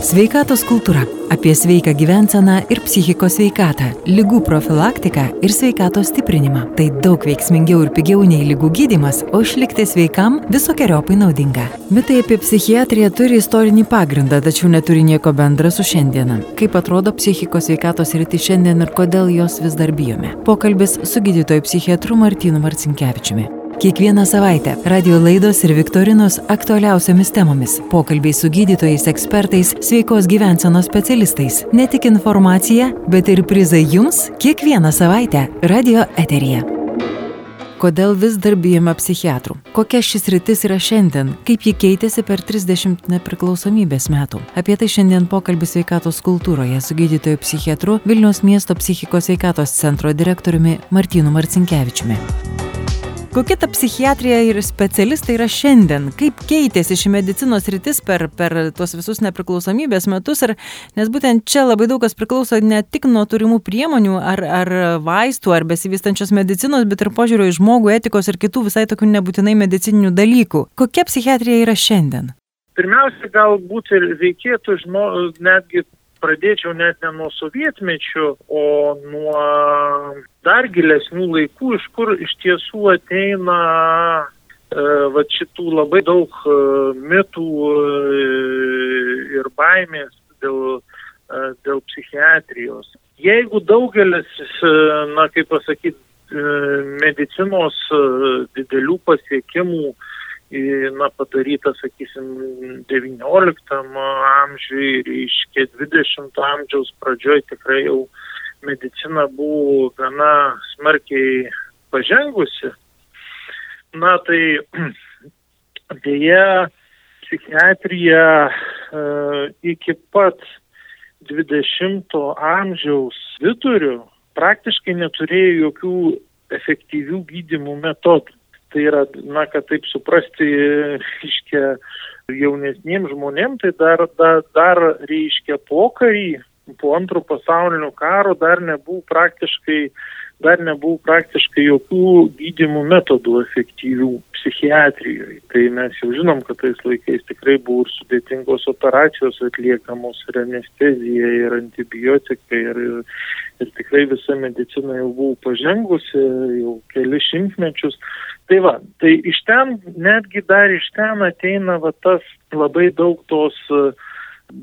Sveikatos kultūra - apie sveiką gyvenseną ir psichikos sveikatą, lygų profilaktiką ir sveikatos stiprinimą. Tai daug veiksmingiau ir pigiau nei lygų gydimas, o išlikti sveikam visokiojopai naudinga. Mitai apie psichiatriją turi istorinį pagrindą, tačiau neturi nieko bendra su šiandiena. Kaip atrodo psichikos sveikatos rytis šiandien ir kodėl jos vis dar bijome. Pokalbis su gydytoju psichiatru Martinu Marcinkievičiumi. Kiekvieną savaitę radio laidos ir viktorinos aktualiausiamis temomis. Pokalbiai su gydytojais, ekspertais, sveikos gyvensenos specialistais. Ne tik informacija, bet ir prizai jums kiekvieną savaitę radio eterija. Kodėl vis dar bijome psichiatrų? Kokia šis rytis yra šiandien? Kaip ji keitėsi per 30 nepriklausomybės metų? Apie tai šiandien pokalbis sveikatos kultūroje su gydytoju psichiatru Vilniaus miesto psichikos sveikatos centro direktoriumi Martinu Marcinkievičiumi. Kokia ta psichiatrija ir specialistai yra šiandien? Kaip keitėsi ši medicinos rytis per, per tuos visus nepriklausomybės metus? Ir, nes būtent čia labai daug kas priklauso ne tik nuo turimų priemonių ar, ar vaistų, ar besivystančios medicinos, bet ir požiūrio į žmogų, etikos ir kitų visai tokių nebūtinai medicininių dalykų. Kokia psichiatrija yra šiandien? Pirmiausia, galbūt ir reikėtų žmo, netgi pradėčiau net ne nuo sovietmečių, o nuo dar gilesnių laikų, iš kur iš tiesų ateina e, va šitų labai daug e, mitų e, ir baimės dėl, e, dėl psichiatrijos. Jeigu daugelis, e, na kaip pasakyti, e, medicinos e, didelių pasiekimų na, padaryta, sakysim, 19 amžiui, reiškia 20 amžiaus pradžioj tikrai jau medicina buvo gana smarkiai pažengusi. Na tai dėja psichiatrija e, iki pat 20 amžiaus vidurių praktiškai neturėjo jokių efektyvių gydimų metodų tai yra, na, kad taip suprasti, reiškia, jaunesniems žmonėms, tai dar, dar, dar reiškia pokarį, po antro pasaulinio karo dar nebuvo praktiškai dar nebuvo praktiškai jokių gydimų metodų efektyvių psichiatrijoje. Tai mes jau žinom, kad tais laikais tikrai buvo ir sudėtingos operacijos atliekamos, ir anestezija, ir antibiotikai, ir, ir, ir tikrai visa medicina jau buvo pažengusi, jau keli šimtmečius. Tai va, tai iš ten, netgi dar iš ten ateina va tas labai daug tos uh,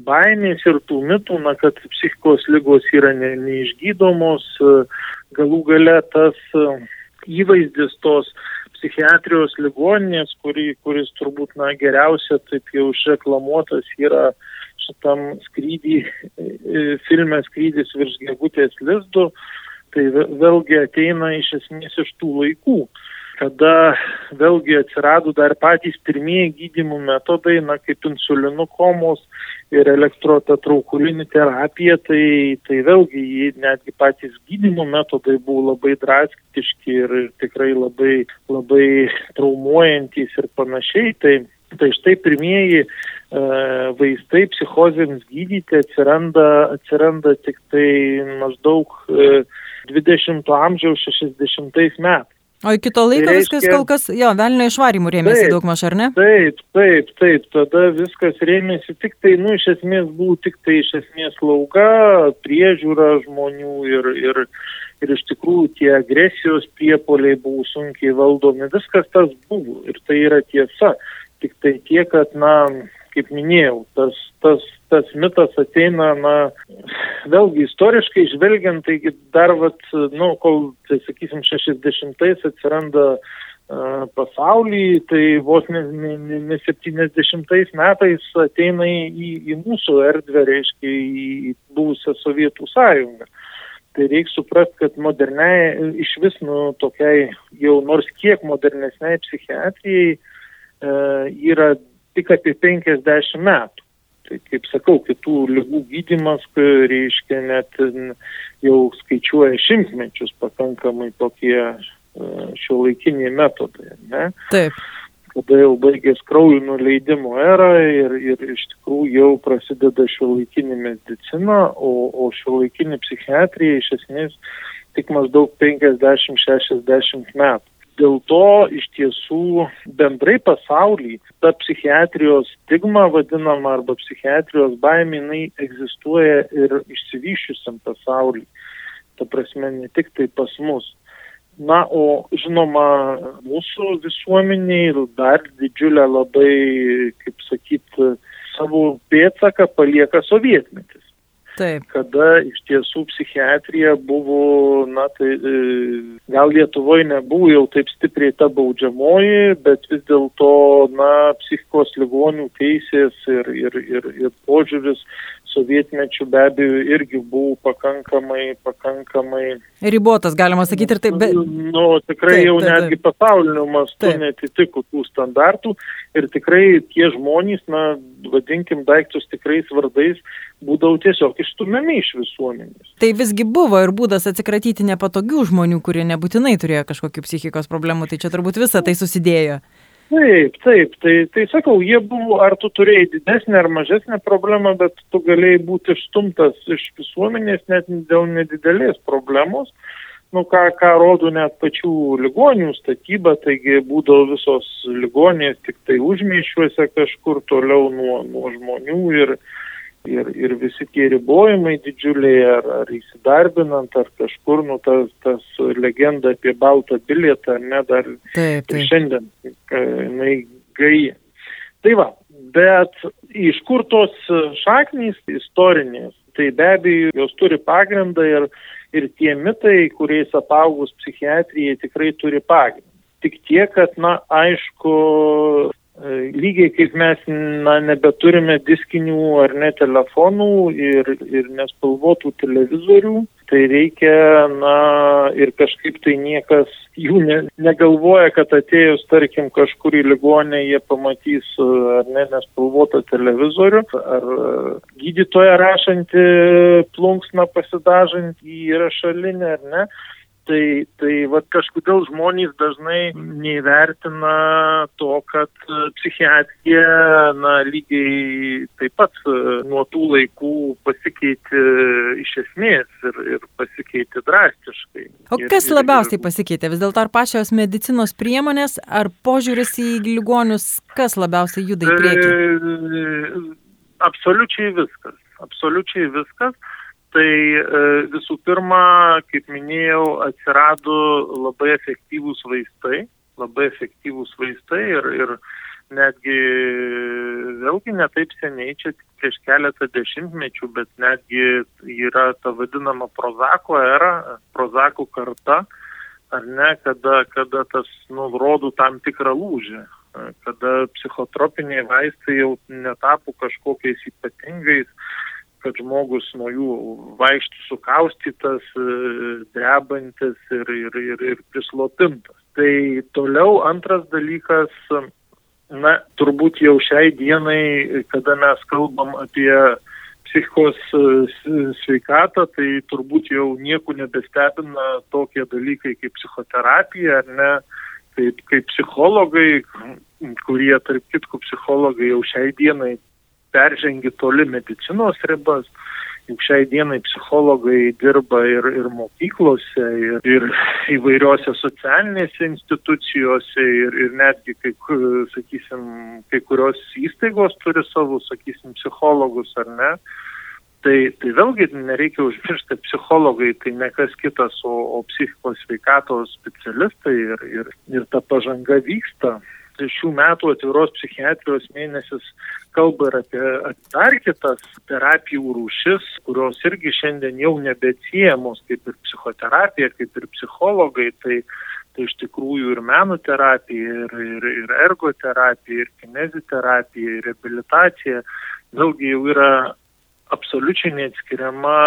baimės ir tų mitų, na, kad psichikos lygos yra ne, neišgydomos, galų gale tas e, įvaizdis tos psichiatrijos ligoninės, kuri, kuris turbūt na, geriausia taip jau išreklamuotas yra šitam skrydį, e, filme skrydis virš gegutės lizdų, tai vėlgi ateina iš esmės iš tų laikų kada vėlgi atsirado dar patys pirmieji gydimų metodai, na, kaip insulinų komos ir elektrotetraukulinė terapija, tai, tai vėlgi netgi patys gydimo metodai buvo labai drastiški ir tikrai labai, labai traumuojantis ir panašiai. Tai, tai štai pirmieji e, vaistai psichozėms gydyti atsiranda, atsiranda tik tai maždaug e, 20 amžiaus 60 metais. O iki to laiko tai reiškia, viskas kol kas, jo, velnio išvarimų rėmėsi daug maž, ar ne? Taip, taip, taip, tada viskas rėmėsi tik tai, nu, iš esmės buvo tik tai iš esmės lauka, priežiūra žmonių ir, ir, ir iš tikrųjų tie agresijos priepoliai buvo sunkiai valdomi, viskas tas buvo ir tai yra tiesa. Tik tai tiek, kad, na, kaip minėjau, tas, tas, tas mitas ateina, na, vėlgi istoriškai žvelgiant, taigi dar, vat, nu, kol, tai sakysim, 60-ais atsiranda uh, pasaulį, tai vos ne, ne, ne, ne 70 metais ateina į, į mūsų erdvę, reiškia, į buvusią Sovietų sąjungą. Tai reikia suprasti, kad moderniai, iš vis, nu, tokiai jau nors kiek modernesniai psichiatrijai e, yra tik apie 50 metų. Tai kaip sakau, kitų lygų gydimas, reiškia, net jau skaičiuoja šimtmečius pakankamai tokie e, šio laikiniai metodai. Ne? Taip. Kada jau baigės kraujų nuleidimo era ir, ir iš tikrųjų jau prasideda šio laikinė medicina, o, o šio laikinė psichiatrija iš esmės tik maždaug 50-60 metų. Dėl to iš tiesų bendrai pasaulyje ta psichiatrijos stigma vadinama arba psichiatrijos baimė, jinai egzistuoja ir išsivyščiusiam pasaulyje. Ta prasme, ne tik tai pas mus. Na, o žinoma, mūsų visuomeniai dar didžiulę labai, kaip sakyt, savo pėtsaką palieka sovietmetis. Taip. Kada iš tiesų psichiatrija buvo, na tai e, gal Lietuvoje nebuvo jau taip stipriai ta baudžiamoji, bet vis dėlto, na, psichikos ligonių teisės ir, ir, ir, ir požiūris sovietmečių be abejo irgi buvo pakankamai, pakankamai. Ribotas, galima sakyti, ir taip. Bet... Nu, tikrai taip, jau taip, netgi pasauliniu mastu netitiko tų standartų ir tikrai tie žmonės, na, vadinkim daiktus tikrais vardais, būdavo tiesiog išstumiami iš visuomenės. Tai visgi buvo ir būdas atsikratyti nepatogių žmonių, kurie nebūtinai turėjo kažkokių psichikos problemų, tai čia turbūt visa tai susidėjo. Taip, taip, tai, tai sakau, jie buvo, ar tu turėjai didesnę ar mažesnę problemą, bet tu galėjai būti išstumtas iš visuomenės net dėl nedidelės problemos. Nu, ką, ką rodo net pačių ligonių statyba, taigi būdavo visos ligonės tik tai užmėšiuose kažkur toliau nuo, nuo žmonių ir, ir, ir visi tie ribojimai didžiuliai, ar, ar įsidarbinant, ar kažkur, nu, tas, tas legenda apie baltą bilietą, ne, dar taip, taip. šiandien jinai gaji. Tai va, bet iš kur tos šaknys istorinės, tai be abejo jos turi pagrindą ir, ir tie mitai, kuriais apaugus psichiatrijai tikrai turi pagrindą. Tik tiek, kad, na, aišku, E, lygiai kaip mes na, nebeturime diskinių ar ne telefonų ir, ir nespalvotų televizorių, tai reikia, na, ir kažkaip tai niekas jų ne, negalvoja, kad atėjus, tarkim, kažkur į ligonę jie pamatys ar ne nespalvotą televizorių, ar gydytoja rašanti plunksną pasidažant į rašalinę, ar ne. Tai, tai va, kažkodėl žmonės dažnai neįvertina to, kad e, psichiatrija na, lygiai taip pat e, nuo tų laikų pasikeitė iš esmės ir, ir pasikeitė drastiškai. O kas ir, labiausiai pasikeitė? Vis dėlto ar pačios medicinos priemonės, ar požiūris į ligonius, kas labiausiai juda į priekį? E, absoliučiai viskas. Absoliučiai viskas. Tai e, visų pirma, kaip minėjau, atsirado labai efektyvūs vaistai, labai efektyvūs vaistai ir, ir netgi vėlgi netaip seniai, čia prieš keletą dešimtmečių, bet netgi yra ta vadinama prozako era, prozako karta, ar ne, kada, kada tas nurodo tam tikrą lūžį, kada psichotropiniai vaistai jau netapo kažkokiais ypatingais kad žmogus nuo jų vaikštų sukaustytas, e, drebantis ir, ir, ir, ir prislopintas. Tai toliau antras dalykas, na, turbūt jau šiai dienai, kada mes kalbam apie psichikos e, sveikatą, tai turbūt jau nieko nebestebina tokie dalykai kaip psichoterapija, ar ne, kaip, kaip psichologai, kurie, tarp kitkų, psichologai jau šiai dienai peržengi toli medicinos ribas. Juk šiai dienai psichologai dirba ir, ir mokyklose, ir, ir įvairiose socialinėse institucijose, ir, ir netgi, kai, sakysim, kai kurios įstaigos turi savo, sakysim, psichologus ar ne. Tai, tai vėlgi nereikia užmiršti, kad psichologai tai ne kas kitas, o, o psichikos sveikatos specialistai ir, ir, ir ta pažanga vyksta šių metų atviros psichiatrijos mėnesis kalba ir apie dar kitas terapijų rūšis, kurios irgi šiandien jau nebeatsiejamos kaip ir psichoterapija, kaip ir psichologai. Tai, tai iš tikrųjų ir menų terapija, ir, ir, ir ergoterapija, ir kineziterapija, ir rehabilitacija vėlgi jau yra absoliučiai neatskiriama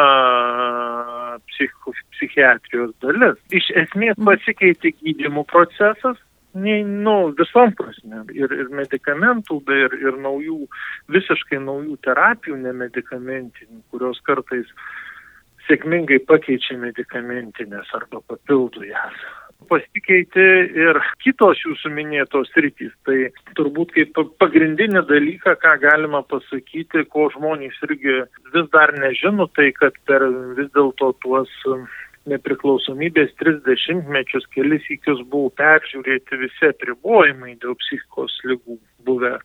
psicho, psichiatrijos dalis. Iš esmės pasikeitė gydimų procesas, nei, nu, visom prasme. Ir, ir medikamentų, ir, ir naujų, visiškai naujų terapijų nemedikamentinių, kurios kartais sėkmingai pakeičia medikamentinės arba papildo jas. Pasikeitė ir kitos jūsų minėtos rytis. Tai turbūt kaip pagrindinį dalyką, ką galima pasakyti, ko žmonės irgi vis dar nežino, tai kad per vis dėlto tuos nepriklausomybės 30 mečius kelis įkius buvo peržiūrėti visi apribojimai dėl psichikos lygų buvę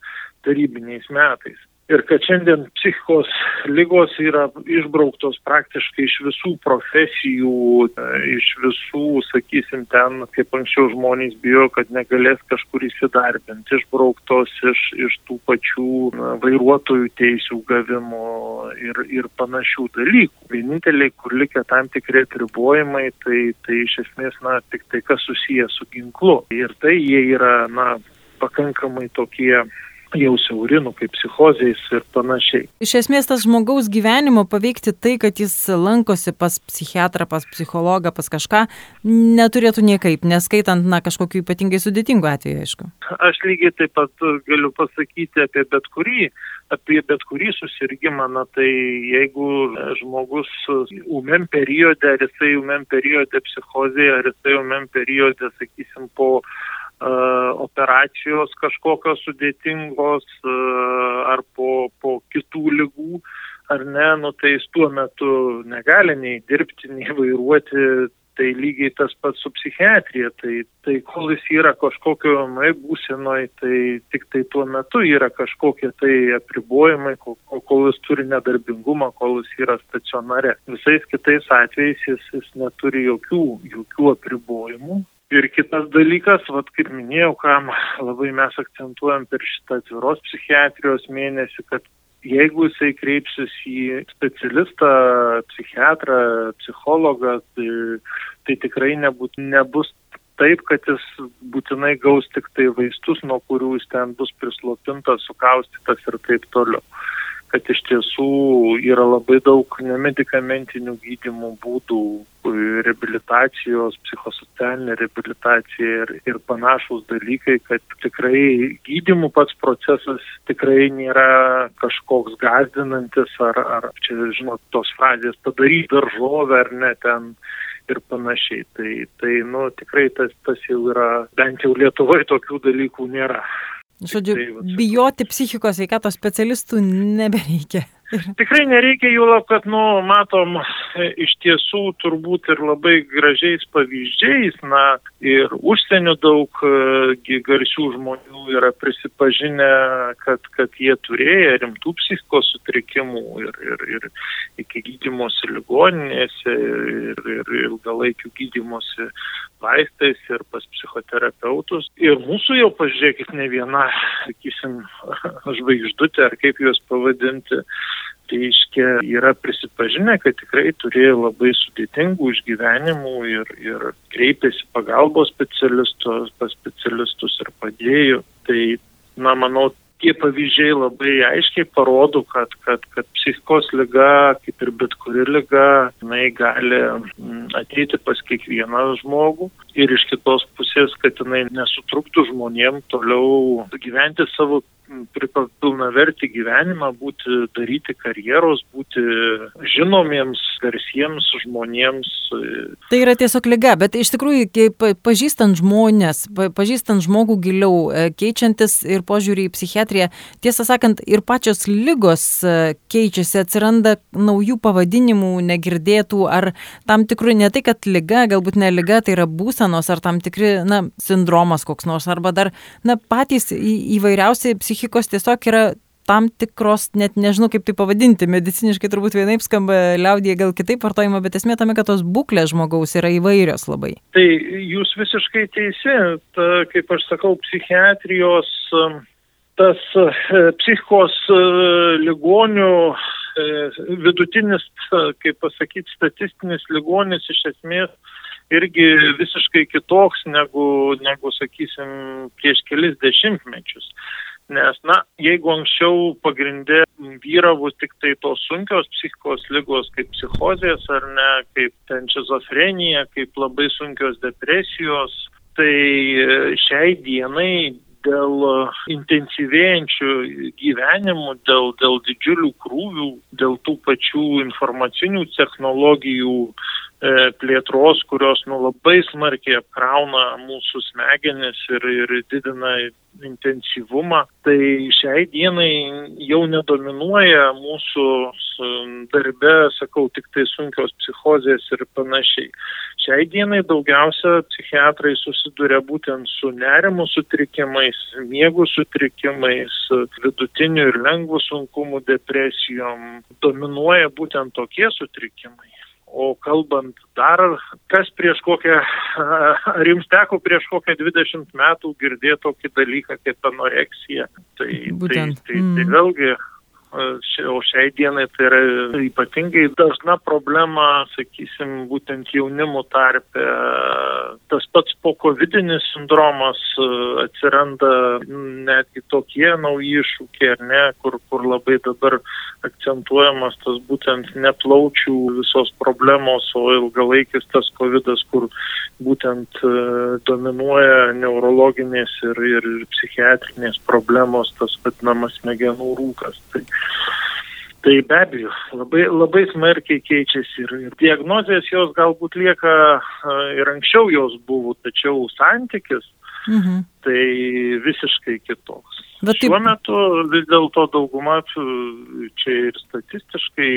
tarybiniais metais ir kad šiandien psichikos lygos yra išbrauktos praktiškai iš visų profesijų, e, iš visų, sakysim, ten, kaip anksčiau žmonės bijo, kad negalės kažkur įsidarbinti, išbrauktos iš, iš tų pačių na, vairuotojų teisų gavimo ir, ir panašių dalykų. Vieninteliai, kur likę tam tikri atribojimai, tai, tai iš esmės, na, tik tai kas susijęs su ginklu. Ir tai jie yra, na, pakankamai tokie jau siaurinų, kaip psichozės ir panašiai. Iš esmės tas žmogaus gyvenimo paveikti tai, kad jis lankosi pas psichiatrą, pas psichologą, pas kažką, neturėtų niekaip, neskaitant, na, kažkokiu ypatingai sudėtingu atveju, aišku. Aš lygiai taip pat galiu pasakyti apie bet kurį, apie bet kurį susirgymą, na tai jeigu žmogus umem periode, ar jisai umem periode psichozėje, ar jisai umem periode, sakysim, po operacijos kažkokios sudėtingos ar po, po kitų lygų, ar ne, nu tai jis tuo metu negali nei dirbti, nei vairuoti, tai lygiai tas pats su psichiatrija, tai, tai kol jis yra kažkokio mai būsenoj, tai tik tai tuo metu yra kažkokie tai apribojimai, kol, kol jis turi nedarbingumą, kol jis yra stacionare. Visais kitais atvejais jis, jis neturi jokių, jokių apribojimų, Ir kitas dalykas, vat, kaip minėjau, kam labai mes akcentuojam per šitą atviros psichiatrijos mėnesį, kad jeigu jisai kreipsis į specialistą, psichiatrą, psichologą, tai, tai tikrai nebūt, nebus taip, kad jis būtinai gaus tik tai vaistus, nuo kurių jis ten bus prislopintas, sukaustytas ir taip toliau kad iš tiesų yra labai daug nemedikamentinių gydimų būdų, reabilitacijos, psichosocialinė reabilitacija ir, ir panašus dalykai, kad tikrai gydimų pats procesas tikrai nėra kažkoks gazdinantis ar, ar čia, žinot, tos frazės padaryti daržovę ar ne ten ir panašiai. Tai, tai nu, tikrai tas, tas jau yra, bent jau Lietuvoje tokių dalykų nėra. Žodžiu, bijoti psichikos veikatos specialistų nebereikia. Tikrai nereikia jų lab, kad, nu, matom, iš tiesų turbūt ir labai gražiais pavyzdžiais, na, ir užsienio daug garsių žmonių yra prisipažinę, kad, kad jie turėjo rimtų psichikos sutrikimų ir, ir, ir iki gydymosi ligoninėse ir, ir ilgalaikių gydymosi vaistais ir pas psichoterapeutus. Ir mūsų jau, pažiūrėkit, ne viena, sakysim, žvaigždutė, ar kaip juos pavadinti, reiškia, yra prisipažinę, kad tikrai turėjo labai sudėtingų išgyvenimų ir, ir kreipėsi pagalbos specialistus, pas specialistus ir padėjo. Tai, na, manau, tie pavyzdžiai labai aiškiai parodo, kad, kad, kad psichikos lyga, kaip ir bet kuri lyga, jinai gali mm, ateiti pas kiekvieną žmogų ir iš kitos pusės, kad jinai nesutruktų žmonėm toliau gyventi savo pilnavertį gyvenimą, būti, daryti karjeros, būti žinomiems, garsiems žmonėms. Tai yra tiesiog lyga, bet iš tikrųjų, pažįstant žmonės, pažįstant žmogų giliau, e, keičiantis ir požiūrį į psichiatriją, tiesą sakant, ir pačios lygos e, keičiasi, atsiranda naujų pavadinimų, negirdėtų, ar tam tikrų, ne tai, kad lyga, galbūt ne lyga, tai yra būsenos, ar tam tikri, na, sindromas koks nors, arba dar, na, patys įvairiausi psichiatrijos psichikos tiesiog yra tam tikros, net nežinau kaip tai pavadinti, mediciniškai turbūt vienaip skamba liaudėje, gal kitaip vartojama, bet esmė tame, kad tos būklės žmogaus yra įvairios labai. Tai jūs visiškai teisi, ta, kaip aš sakau, psichiatrijos, tas e, psichikos e, ligonių e, vidutinis, kaip pasakyti, statistinis ligonis iš esmės irgi visiškai kitoks negu, negu sakysim, prieš kelis dešimtmečius. Nes, na, jeigu anksčiau pagrindė vyravo tik tai tos sunkios psichikos lygos, kaip psichozės ar ne, kaip ten šizofrenija, kaip labai sunkios depresijos, tai šiai dienai dėl intensyvėjančių gyvenimų, dėl, dėl didžiulių krūvių, dėl tų pačių informacinių technologijų plėtros, kurios nu, labai smarkiai apkrauna mūsų smegenis ir, ir didina intensyvumą, tai šiai dienai jau nedominuoja mūsų darbe, sakau, tik tai sunkios psichozės ir panašiai. Šiai dienai daugiausia psichiatrai susiduria būtent su nerimo sutrikimais, miegų sutrikimais, vidutiniu ir lengvu sunkumu depresijom. Dominuoja būtent tokie sutrikimai. O kalbant dar, kas prieš kokią, ar jums teko prieš kokią 20 metų girdėti tokį dalyką kaip anoreksija, tai, Būtent. tai, tai, tai mm. vėlgi o šiai dienai tai yra ypatingai dažna problema, sakysim, būtent jaunimo tarpe. Tas pats po covidinis sindromas e, atsiranda netgi tokie nauji iššūkiai, ar ne, kur, kur labai dabar akcentuojamas tas būtent neplaučių visos problemos, o ilgalaikis tas covidas, kur būtent e, dominuoja neurologinės ir, ir psichiatrinės problemos, tas vadinamas smegenų rūkas. Tai Tai be abejo, labai, labai smarkiai keičiasi ir, ir diagnozijas jos galbūt lieka ir anksčiau jos buvo, tačiau santykis mhm. tai visiškai kitoks. Bet taip... Šiuo metu vis dėlto dauguma, čia ir statistiškai,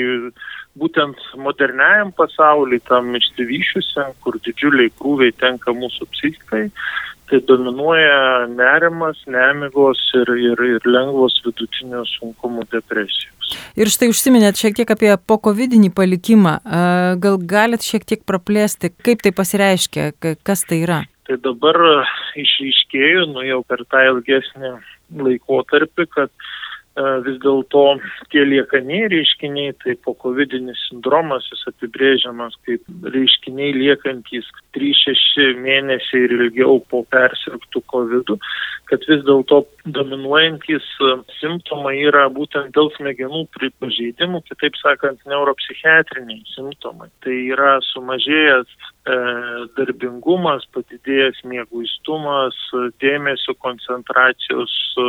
būtent moderniajam pasauliui, tam išsivyšiusiam, kur didžiuliai krūviai tenka mūsų psichikai, tai dominuoja nerimas, nemigos ir, ir, ir lengvos vidutinio sunkumo depresijos. Ir štai užsiminėt šiek tiek apie pokovidinį palikimą. Gal galit šiek tiek praplėsti, kaip tai pasireiškia, kas tai yra? Tai dabar išryškėjo, nu jau per tą ilgesnį laikotarpį, kad E, vis dėlto tie liekaniai reiškiniai, tai po covidinis sindromas jis apibrėžiamas kaip reiškiniai liekantys 3-6 mėnesiai ir ilgiau po persirgtų covidu, kad vis dėlto dominuojantis e, simptomai yra būtent dėl smegenų pripažeidimų, kitaip sakant, neuropsichiatriniai simptomai. Tai yra sumažėjęs e, darbingumas, padidėjęs mėguistumas, dėmesio koncentracijos e,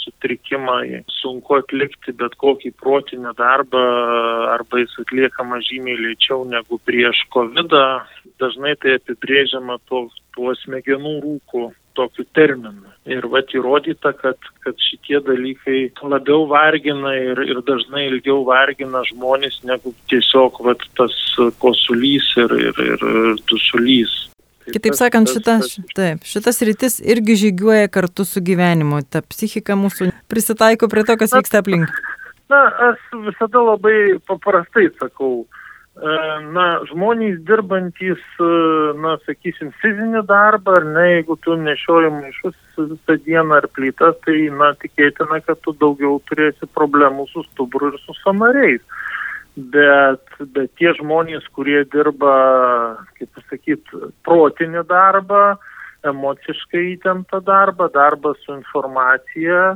sutrikimai, sunku atlikti bet kokį protinį darbą arba jis atliekama žymiai lėčiau negu prieš COVID. -ą. Dažnai tai apibrėžiama to, tuo smegenų rūku tokiu terminu. Ir vat įrodyta, kad, kad šitie dalykai labiau vargina ir, ir dažnai ilgiau vargina žmonės negu tiesiog vat, tas kosulys ir, ir, ir dusulys. Kitaip sakant, šita, taip, šitas rytis irgi žygiuoja kartu su gyvenimu. Ta psichika mūsų prisitaiko prie to, kas vyksta aplink. Na, aš visada labai paprastai sakau. E, na, žmonės dirbantis, e, na, sakysim, fizinį darbą, ar ne, jeigu tu nešioji maišus visą dieną ar plytas, tai, na, tikėtina, kad tu daugiau turėsi problemų su stuburu ir su samariais bet, bet tie žmonės, kurie dirba, kaip pasakyti, protinį darbą, emociškai įtemptą darbą, darbą su informacija,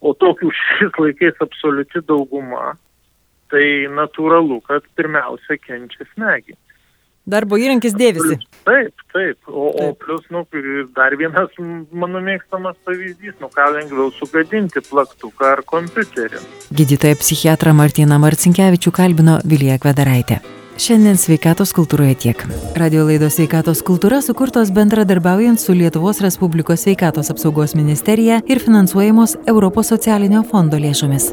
o tokių šiais laikais absoliuti dauguma, tai natūralu, kad pirmiausia kenčia smegenys. Darbo įrankis dėvisi. Taip, taip. O, taip. o plus, nu, dar vienas mano mėgstamas pavyzdys, nu ką lengviau sugadinti plaktuką ar kompiuterį. Gydytoja psichiatra Martina Marcinkievičių kalbino Vilija Kvedaraitė. Šiandien sveikatos kultūroje tiek. Radio laidos sveikatos kultūra sukurtos bendradarbiaujant su Lietuvos Respublikos sveikatos apsaugos ministerija ir finansuojamos Europos socialinio fondo lėšomis.